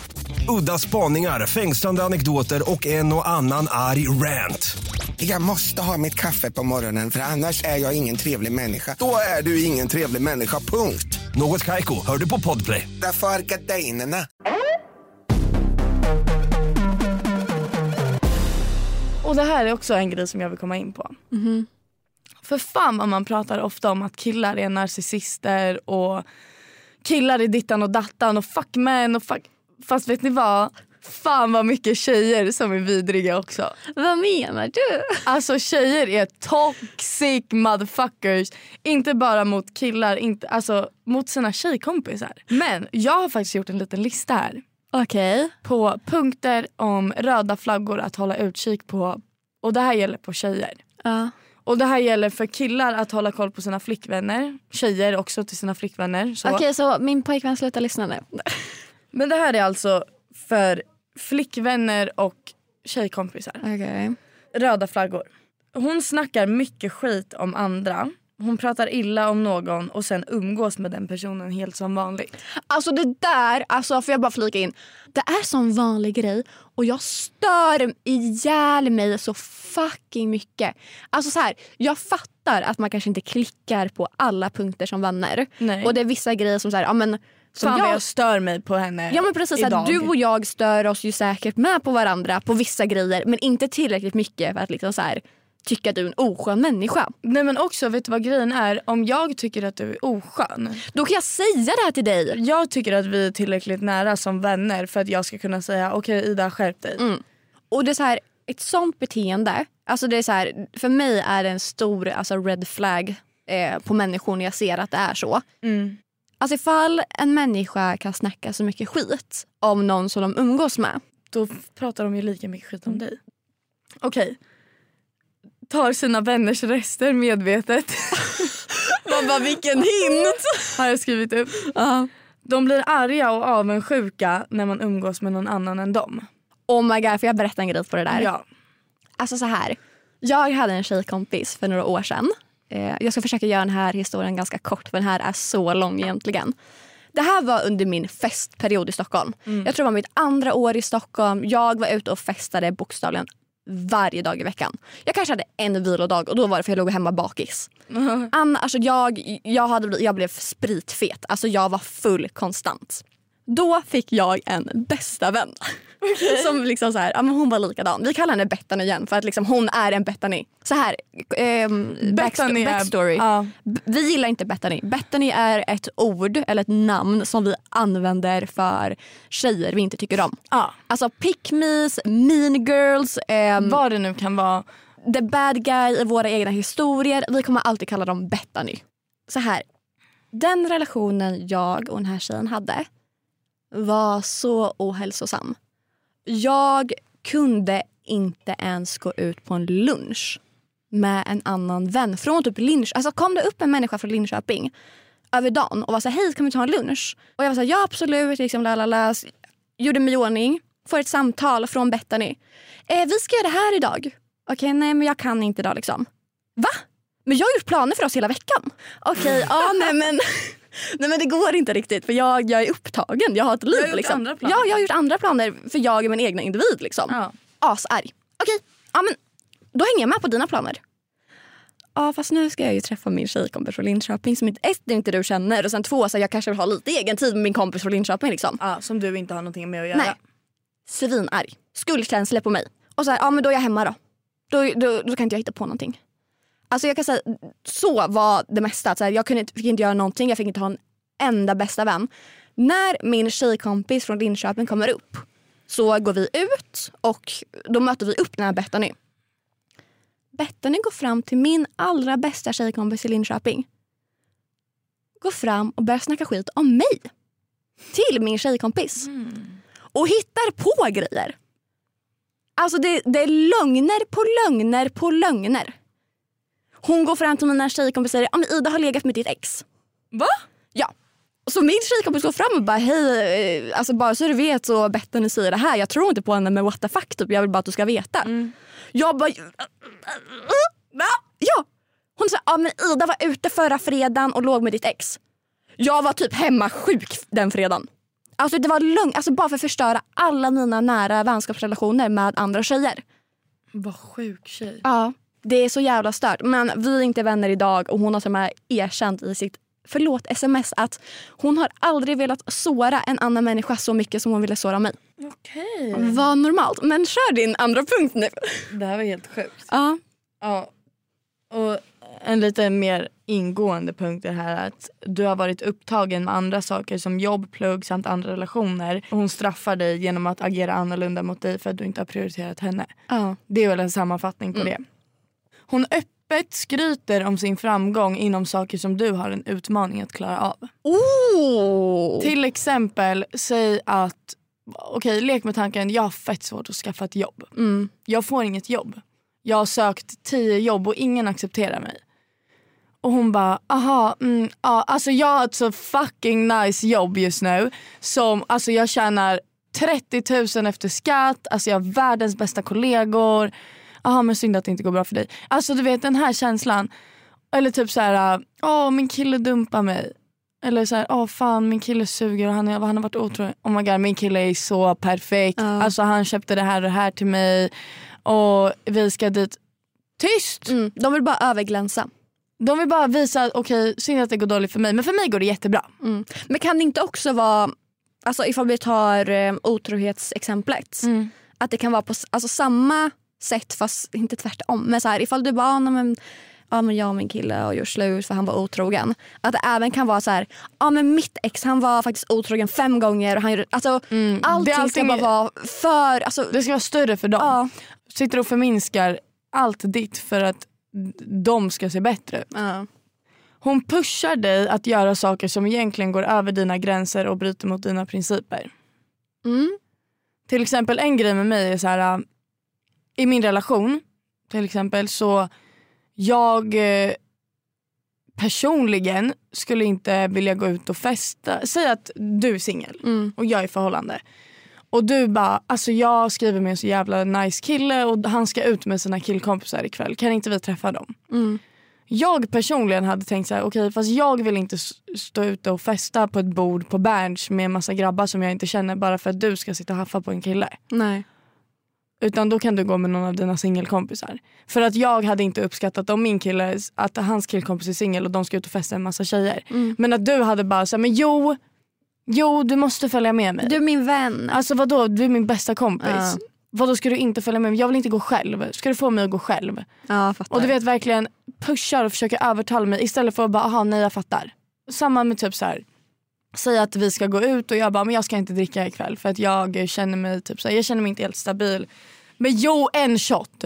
Udda spaningar, fängslande anekdoter och en och annan arg rant.
Jag måste ha mitt kaffe på morgonen för annars är jag ingen trevlig människa. Då är du ingen trevlig människa, punkt.
Något Kaiko, hör du på Podplay.
Därför är gardinerna.
Och det här är också en grej som jag vill komma in på. För fan vad man pratar ofta om att killar är narcissister och killar är dittan och dattan och fuck män och fuck... Fast vet ni vad? Fan vad mycket tjejer som är vidriga också.
Vad menar du?
Alltså tjejer är toxic motherfuckers. Inte bara mot killar, inte, alltså mot sina tjejkompisar. Men jag har faktiskt gjort en liten lista här
Okej.
på punkter om röda flaggor att hålla utkik på. Och det här gäller på tjejer.
Ja.
Och det här gäller för killar att hålla koll på sina flickvänner. Tjejer också till sina flickvänner.
Okej, så min pojkvän slutar lyssna nu.
Men det här är alltså för flickvänner och tjejkompisar.
Okej.
Röda flaggor. Hon snackar mycket skit om andra. Hon pratar illa om någon och sen umgås med den personen helt som vanligt.
Alltså det där, alltså får jag bara flika in. Det är sån vanlig grej och jag stör ihjäl mig så fucking mycket. Alltså så här, jag fattar att man kanske inte klickar på alla punkter som vänner.
Nej.
Och det är vissa grejer som så här, ja men som
Fan vad
jag,
stör mig på henne
Ja men precis, så här,
idag.
du och jag stör oss ju säkert med på varandra på vissa grejer men inte tillräckligt mycket för att liksom så här, tycka att du är en oskön människa.
Nej men också, vet du vad grejen är? Om jag tycker att du är oskön.
Då kan jag säga det här till dig.
Jag tycker att vi är tillräckligt nära som vänner för att jag ska kunna säga okej Ida skärp dig.
Och det är så här, ett sånt beteende, alltså det är så här, för mig är det en stor alltså red flag eh, på människor när jag ser att det är så. Alltså ifall en människa kan snacka så mycket skit om någon som de umgås med.
Då pratar de ju lika mycket skit om dig. Okej. Tar sina vänners rester medvetet.
Man bara vilken hint!
Har jag skrivit upp. De blir arga och avundsjuka när man umgås med någon annan än dem.
Oh my god, får jag berätta en grej på det där?
Ja.
Alltså så här. Jag hade en tjejkompis för några år sedan. Eh, jag ska försöka göra den här historien ganska kort för den här är så lång egentligen. Det här var under min festperiod i Stockholm. Jag tror det var mitt andra år i Stockholm. Jag var ute och festade bokstavligen varje dag i veckan. Jag kanske hade en vilodag och då var det för jag låg hemma bakis. Anna, alltså jag, jag, hade, jag blev spritfet. Alltså jag var full konstant. Då fick jag en bästa vän. Som liksom så här, ja, men hon var likadan. Vi kallar henne Bettany igen för att liksom hon är en Bettany. Så här, ehm, backsto-
är-
backstory.
Ja.
B- Vi gillar inte Bettany. Bettany är ett ord eller ett namn som vi använder för tjejer vi inte tycker om.
Ja.
Alltså pick me's, mean girls, ehm,
Vad det nu kan vara.
the bad guy i våra egna historier. Vi kommer alltid kalla dem Bettany. Så här, den relationen jag och den här tjejen hade var så ohälsosam. Jag kunde inte ens gå ut på en lunch med en annan vän från typ Linköping. Alltså kom det upp en människa från Linköping över dagen och var så här, hej kan vi ta en lunch? Och jag var så här, ja absolut, liksom, lalala. gjorde mig i ordning, får ett samtal från Bettany. Eh, vi ska göra det här idag. Okej, nej men jag kan inte idag liksom. Va? Men jag har gjort planer för oss hela veckan. Okej, ja nej men Nej men det går inte riktigt för jag, jag är upptagen. Jag har ett liv.
har gjort
liksom.
andra planer.
Ja, jag har gjort andra planer för jag är min egna individ. Liksom.
Ja.
Asarg. Okej, ja, men då hänger jag med på dina planer. Ja fast nu ska jag ju träffa min tjejkompis från Linköping som inte, ett, inte du känner och sen två så jag kanske vill ha lite egen tid med min kompis från Linköping. Liksom.
Ja, som du inte har någonting med att göra.
Nej. Svinarg. Skuldkänslor på mig. Och så här, ja men då är jag hemma då. Då, då, då kan inte jag hitta på någonting. Alltså jag kan säga, så var det mesta. Att Så här, jag kunde, fick inte göra någonting, jag fick inte ha en enda bästa vän. När min tjejkompis från Linköping kommer upp så går vi ut och då möter vi upp den här Bettany. Bettany går fram till min allra bästa tjejkompis i Linköping. Går fram och börjar snacka skit om mig. Till min tjejkompis och hittar på grejer. Alltså det, det är lögner på lögner på lögner. Hon går fram till mina tjejkompisar och säger att Ida har legat med ditt ex.
Va?
Ja. Så min tjejkompis går fram och bara hej, eh, alltså bara så du vet så Bettany säger det här. Jag tror inte på henne men what the fuck typ. Jag vill bara att du ska veta. Jag bara? Ja. Hon sa ja men Ida var ute förra fredagen och låg med ditt ex. Jag var typ hemma sjuk den fredagen. Alltså det var lugnt, alltså bara för att förstöra alla mina nära vänskapsrelationer med andra tjejer.
Vad sjuk tjej.
Ja. Det är så jävla stört. Men vi är inte vänner idag och hon har till och med erkänt i sitt förlåt sms att hon har aldrig velat såra en annan människa så mycket som hon ville såra mig.
Okej.
Vad normalt. Men kör din andra punkt nu.
Det här var helt sjukt.
Ja.
Ja. Och en lite mer ingående punkt är här att du har varit upptagen med andra saker som jobb, plugg samt andra relationer. Och hon straffar dig genom att agera annorlunda mot dig för att du inte har prioriterat henne.
ja.
Det är väl en sammanfattning på det. Hon öppet skryter om sin framgång inom saker som du har en utmaning att klara av.
Oh.
Till exempel, säg att, okej lek med tanken, jag har fett svårt att skaffa ett jobb.
Mm.
Jag får inget jobb. Jag har sökt tio jobb och ingen accepterar mig. Och hon bara, aha, mm, ja, alltså jag har ett så fucking nice jobb just nu. Som, alltså jag tjänar 30 000 efter skatt, alltså jag har världens bästa kollegor. Jaha men synd att det inte går bra för dig. Alltså du vet den här känslan. Eller typ så här, åh min kille dumpar mig. Eller så här, åh fan min kille suger och han, är, han har varit otrogen. Oh my god min kille är så perfekt.
Ja.
Alltså han köpte det här och det här till mig. Och vi ska dit. Tyst!
Mm. De vill bara överglänsa.
De vill bara visa okej, synd att det går dåligt för mig. Men för mig går det jättebra.
Mm. Men kan det inte också vara, alltså ifall vi tar eh, otrohetsexemplet, att det kan vara på alltså, samma sätt fast inte tvärtom. Men så här, ifall du bara, ah, men, ja men jag och min kille har gjort slut för han var otrogen. Att det även kan vara så här, ja men mitt ex han var faktiskt otrogen fem gånger. Och han gjorde, alltså,
Mm. Det är
Allting ska
allting-
bara vara för, alltså,
Det ska vara större för dem.
ja.
Sitter och förminskar allt ditt för att de ska se bättre ut.
Ja.
Hon pushar dig att göra saker som egentligen går över dina gränser och bryter mot dina principer.
Mm.
Till exempel en grej med mig är så här. I min relation till exempel så jag eh, personligen skulle inte vilja gå ut och festa. Säg att du är singel
Mm.
och jag är i förhållande. Och du bara, alltså jag skriver med en så jävla nice kille och han ska ut med sina killkompisar ikväll. Kan inte vi träffa dem?
Mm.
Jag personligen hade tänkt så här, okej fast jag vill inte stå ute och festa på ett bord på Berns med en massa grabbar som jag inte känner bara för att du ska sitta och haffa på en kille.
Nej.
Utan då kan du gå med någon av dina singelkompisar. För att jag hade inte uppskattat om min kille, att hans killkompis är singel och de ska ut och festa med en massa tjejer.
Mm.
Men att du hade bara så här, men jo, Jo du måste följa med mig.
Du är min vän.
Alltså vadå, du är min bästa kompis.
Ja.
Vadå ska du inte följa med mig? Jag vill inte gå själv. Ska du få mig att gå själv?
Ja.
Och du vet verkligen pushar och försöker övertala mig istället för att bara aha nej jag fattar. Samma med typ så här. Säga att vi ska gå ut och jag bara men jag ska inte dricka ikväll för att jag känner mig typ så här, jag känner mig inte helt stabil. Men jo en shot.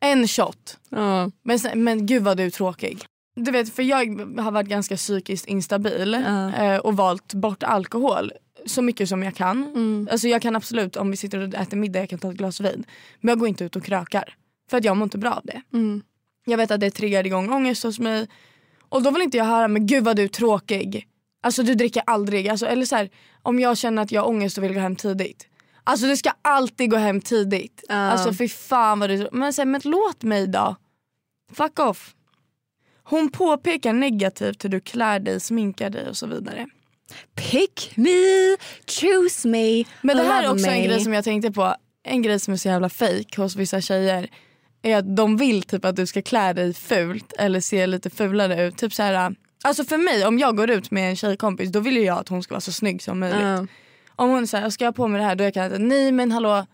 En shot.
Ja.
Men, sen, men gud vad du är tråkig. Du vet för jag har varit ganska psykiskt instabil
Ja.
eh, och valt bort alkohol så mycket som jag kan.
Mm.
Alltså jag kan absolut om vi sitter och äter middag jag kan ta ett glas vin. Men jag går inte ut och krökar. För att jag mår inte bra av det.
Mm.
Jag vet att det triggar igång ångest hos mig. Och då vill inte jag höra men gud vad du är tråkig. Alltså du dricker aldrig. Alltså, eller så här, om jag känner att jag har ångest och vill gå hem tidigt. Alltså du ska alltid gå hem tidigt.
Ja.
Alltså fy fan vad du men, så här, men låt mig då. Fuck off. Hon påpekar negativt hur du klär dig, sminkar dig och så vidare.
Pick me, choose me,
Men det här är också en
me.
grej som jag tänkte på. En grej som är så jävla fake hos vissa tjejer. Är att de vill typ att du ska klä dig fult eller se lite fulare ut. Typ så här, alltså för mig om jag går ut med en tjejkompis då vill jag att hon ska vara så snygg som möjligt.
Ja.
Om hon säger ska jag på mig det här då är jag kan nej men hallå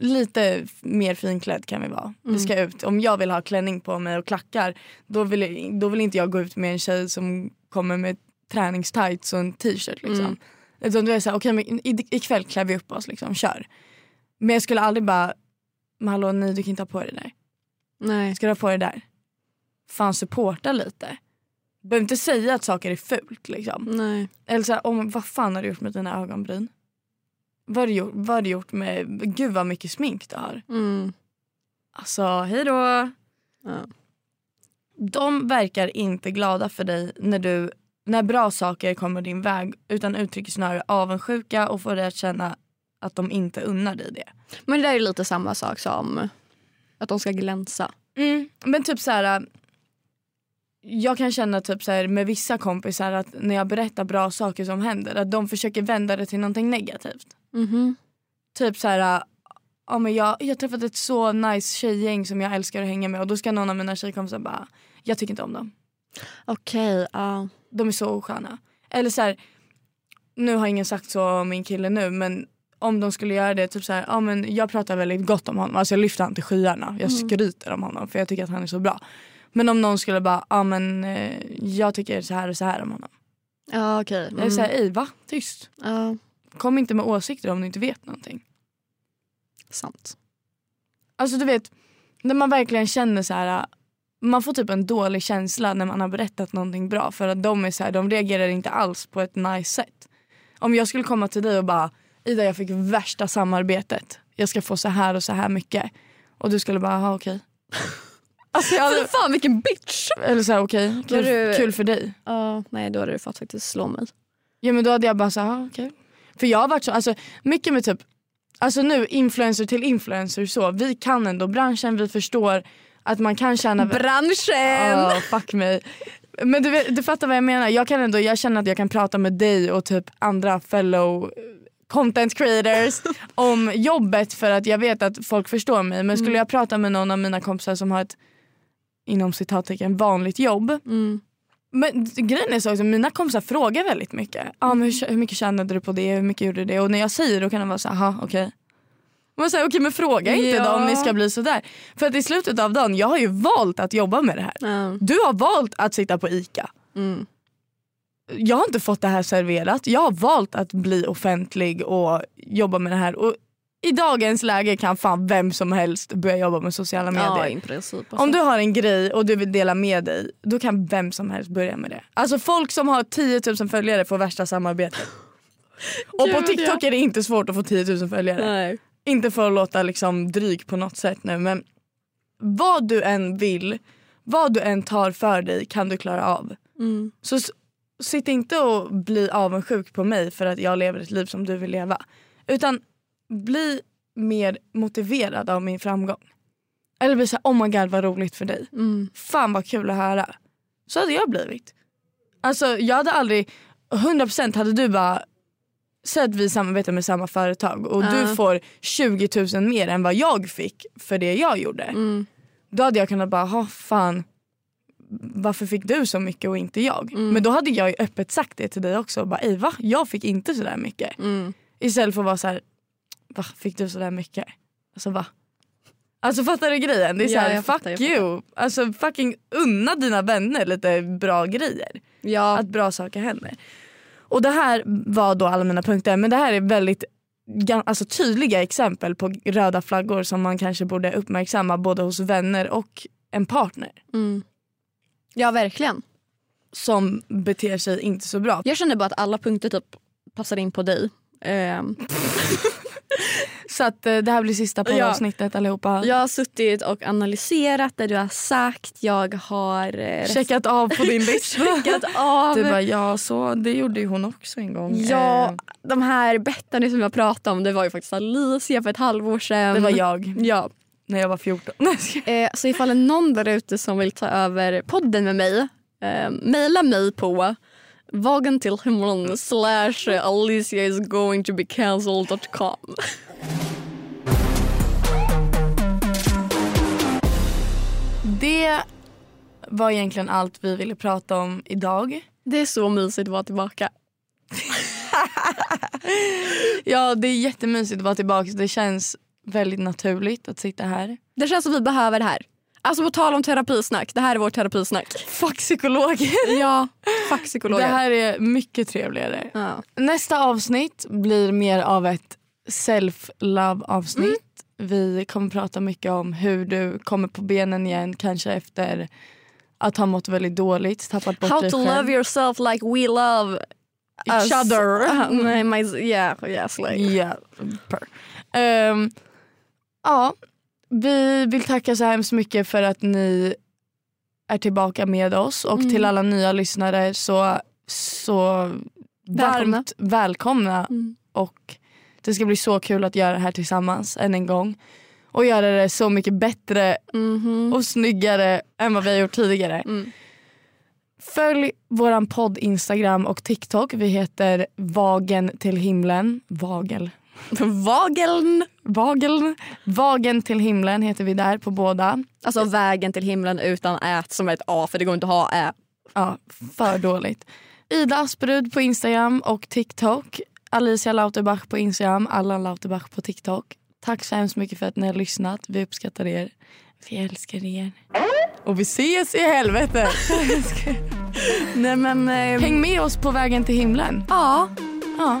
lite mer finklädd kan vi vara. Vi ska ut. Om jag vill ha klänning på mig och klackar då vill, då vill inte jag gå ut med en tjej som kommer med träningstights och en t-shirt liksom.
Mm.
Utan då är det såhär, okej i- ikväll klär vi upp oss liksom, kör. Men jag skulle aldrig bara, men hallå nej du kan inte ha på dig det där.
Nej.
Ska du ha på dig det där? Fan supporta lite. Behöver inte säga att saker är fult liksom.
Nej.
Eller så här, om, vad fan har du gjort med dina ögonbryn? Vad har du gjort, vad har du gjort med, gud vad mycket smink du har.
Mm.
Alltså hej då.
Ja.
De verkar inte glada för dig när, du, när bra saker kommer din väg utan uttrycker snarare avundsjuka och får dig att känna att de inte unnar dig det.
Men det där är lite samma sak som att de ska glänsa.
Mm, men typ så här. Jag kan känna typ så här med vissa kompisar att när jag berättar bra saker som händer att de försöker vända det till någonting negativt.
Mhm.
Typ så här. Ja, men jag, jag har träffat ett så nice tjejgäng som jag älskar att hänga med och då ska någon av mina tjejkompisar bara jag tycker inte om dem.
Okej, ja.
De är så osköna. Eller så här, nu har ingen sagt så om min kille nu men om de skulle göra det, typ så här, ja men jag pratar väldigt gott om honom. Alltså jag lyfter han till skyarna. Jag skryter om honom för jag tycker att han är så bra. Men om någon skulle bara, ja men eh, jag tycker så här och så här om honom.
Ja okej.
Jag säger, ej va? Tyst.
Ja,
Kom inte med åsikter om du inte vet någonting.
sant.
Alltså du vet, när man verkligen känner så här. Man får typ en dålig känsla när man har berättat någonting bra för att de är så här, de reagerar inte alls på ett nice sätt. Om jag skulle komma till dig och bara Ida jag fick värsta samarbetet. Jag ska få så här och så här mycket. Och du skulle bara, aha okej. Alltså jag hade,
fan vilken bitch!
eller så här okej, kul,
du-
kul för dig.
Ja, nej då hade du fått faktiskt slå mig.
Ja men då hade jag bara så här, okej. För jag har varit så, alltså mycket med typ, alltså nu influencer till influencer så, vi kan ändå branschen, vi förstår att man kan tjäna
Branschen!
Ja, fuck mig. Men du, vet- du fattar vad jag menar. Jag, kan ändå, jag känner att jag kan prata med dig och typ andra fellow content creators om jobbet för att jag vet att folk förstår mig. Men skulle jag prata med någon av mina kompisar som har ett inom citattecken vanligt jobb.
Mm.
Men grejen är så också, mina kompisar frågar väldigt mycket. Ah, men hur, hur mycket tjänade du på det? Hur mycket gjorde du det? Och när jag säger då kan de vara så här, okej. Man säger okej men fråga inte
Ja.
då om ni ska bli sådär. För att i slutet av dagen, jag har ju valt att jobba med det här.
Ja.
Du har valt att sitta på ICA.
Mm.
Jag har inte fått det här serverat. Jag har valt att bli offentlig och jobba med det här. Och I dagens läge kan fan vem som helst börja jobba med sociala medier.
ja princip. Alltså.
Om du har en grej och du vill dela med dig, då kan vem som helst börja med det. Alltså folk som har 10 000 följare får värsta samarbetet. Och på TikTok är det inte svårt att få 10 000 följare.
Nej.
Inte för att låta liksom dryg på något sätt nu men vad du än vill, vad du än tar för dig kan du klara av.
Mm.
Så sitt inte och bli avundsjuk på mig för att jag lever ett liv som du vill leva. Utan bli mer motiverad av min framgång. Eller bli såhär, oh my god vad roligt för dig.
Mm.
Fan vad kul att höra. Så hade jag blivit. Alltså jag hade aldrig, 100% hade du bara Säg att vi samarbetar med samma företag och
Ja.
du får 20 000 mer än vad jag fick för det jag gjorde.
Mm.
Då hade jag kunnat bara, ha fan varför fick du så mycket och inte jag?
Mm.
Men då hade jag öppet sagt det till dig också. Bara, Ej, va? Jag fick inte sådär mycket.
Mm.
Istället för att vara så här, va? Fick du sådär mycket? Alltså va? Alltså fattar du grejen? Det är
Ja,
såhär,
jag
fuck
fattar,
you. Alltså fucking unna dina vänner lite bra grejer.
Ja.
Att bra saker händer. Och det här var då alla mina punkter men det här är väldigt alltså, tydliga exempel på röda flaggor som man kanske borde uppmärksamma både hos vänner och en partner
Mm. ja, verkligen.
som beter sig inte så bra.
Jag känner bara att alla punkter typ passar in på dig. Ehm,
Så att eh, det här blir sista poddavsnittet allihopa.
jag har suttit och analyserat det du har sagt. Jag har eh,
Checkat av på din lista.
checkat av.
Du bara ja så det gjorde ju hon också en gång.
Ja,
Eh,
de här bettarna som jag pratade om det var ju faktiskt Alicia för ett halvår sedan.
det var jag
Ja,
när jag var 14. Nej, jag skojar.
eh, så ifall det är någon där ute som vill ta över podden med mig, eh, mejla mig på vagen till himlen slash Alicia is going to be cancelled.com.
det var egentligen allt vi ville prata om idag.
Det är så mysigt att vara tillbaka.
Ja det är jättemysigt att vara tillbaka. Det känns väldigt naturligt att sitta här.
Det känns som vi behöver det här. Alltså på tal om terapisnack, det här är vårt terapisnack.
Fuck psykologer.
Ja, fuck
Det
psykologer.
här är mycket trevligare.
Ja.
Nästa avsnitt blir mer av ett self-love avsnitt. Vi kommer prata mycket om hur du kommer på benen igen kanske efter att ha mått väldigt dåligt, tappat bort
How
dig
to
själv.
love yourself like we love
Each
us.
other.
Uh, my, my, yeah, yes, like.
Per. Ehm, ja, vi vill tacka så hemskt mycket för att ni är tillbaka med oss och
Mm.
till alla nya lyssnare så, så
Välkomna.
varmt välkomna
Mm.
och det ska bli så kul att göra det här tillsammans än en gång och göra det så mycket bättre
Mhm.
och snyggare än vad vi har gjort tidigare.
Mm.
Följ våran podd Instagram och TikTok. Vi heter Vagen till himlen. Vagel.
Vageln.
Vageln. Vagen till himlen heter vi där på båda.
Alltså vägen till himlen utan ät som är ett A för det går inte att ha ä.
Ja, för dåligt. Ida Asperud på Instagram och TikTok. Alicia Lauterbach på Instagram. Allan Lauterbach på TikTok. Tack så hemskt mycket för att ni har lyssnat. Vi uppskattar er. Vi älskar er. Och vi ses i helvete.
Nej men... Eh,
Häng med oss på vägen till himlen.
ja.
Ja.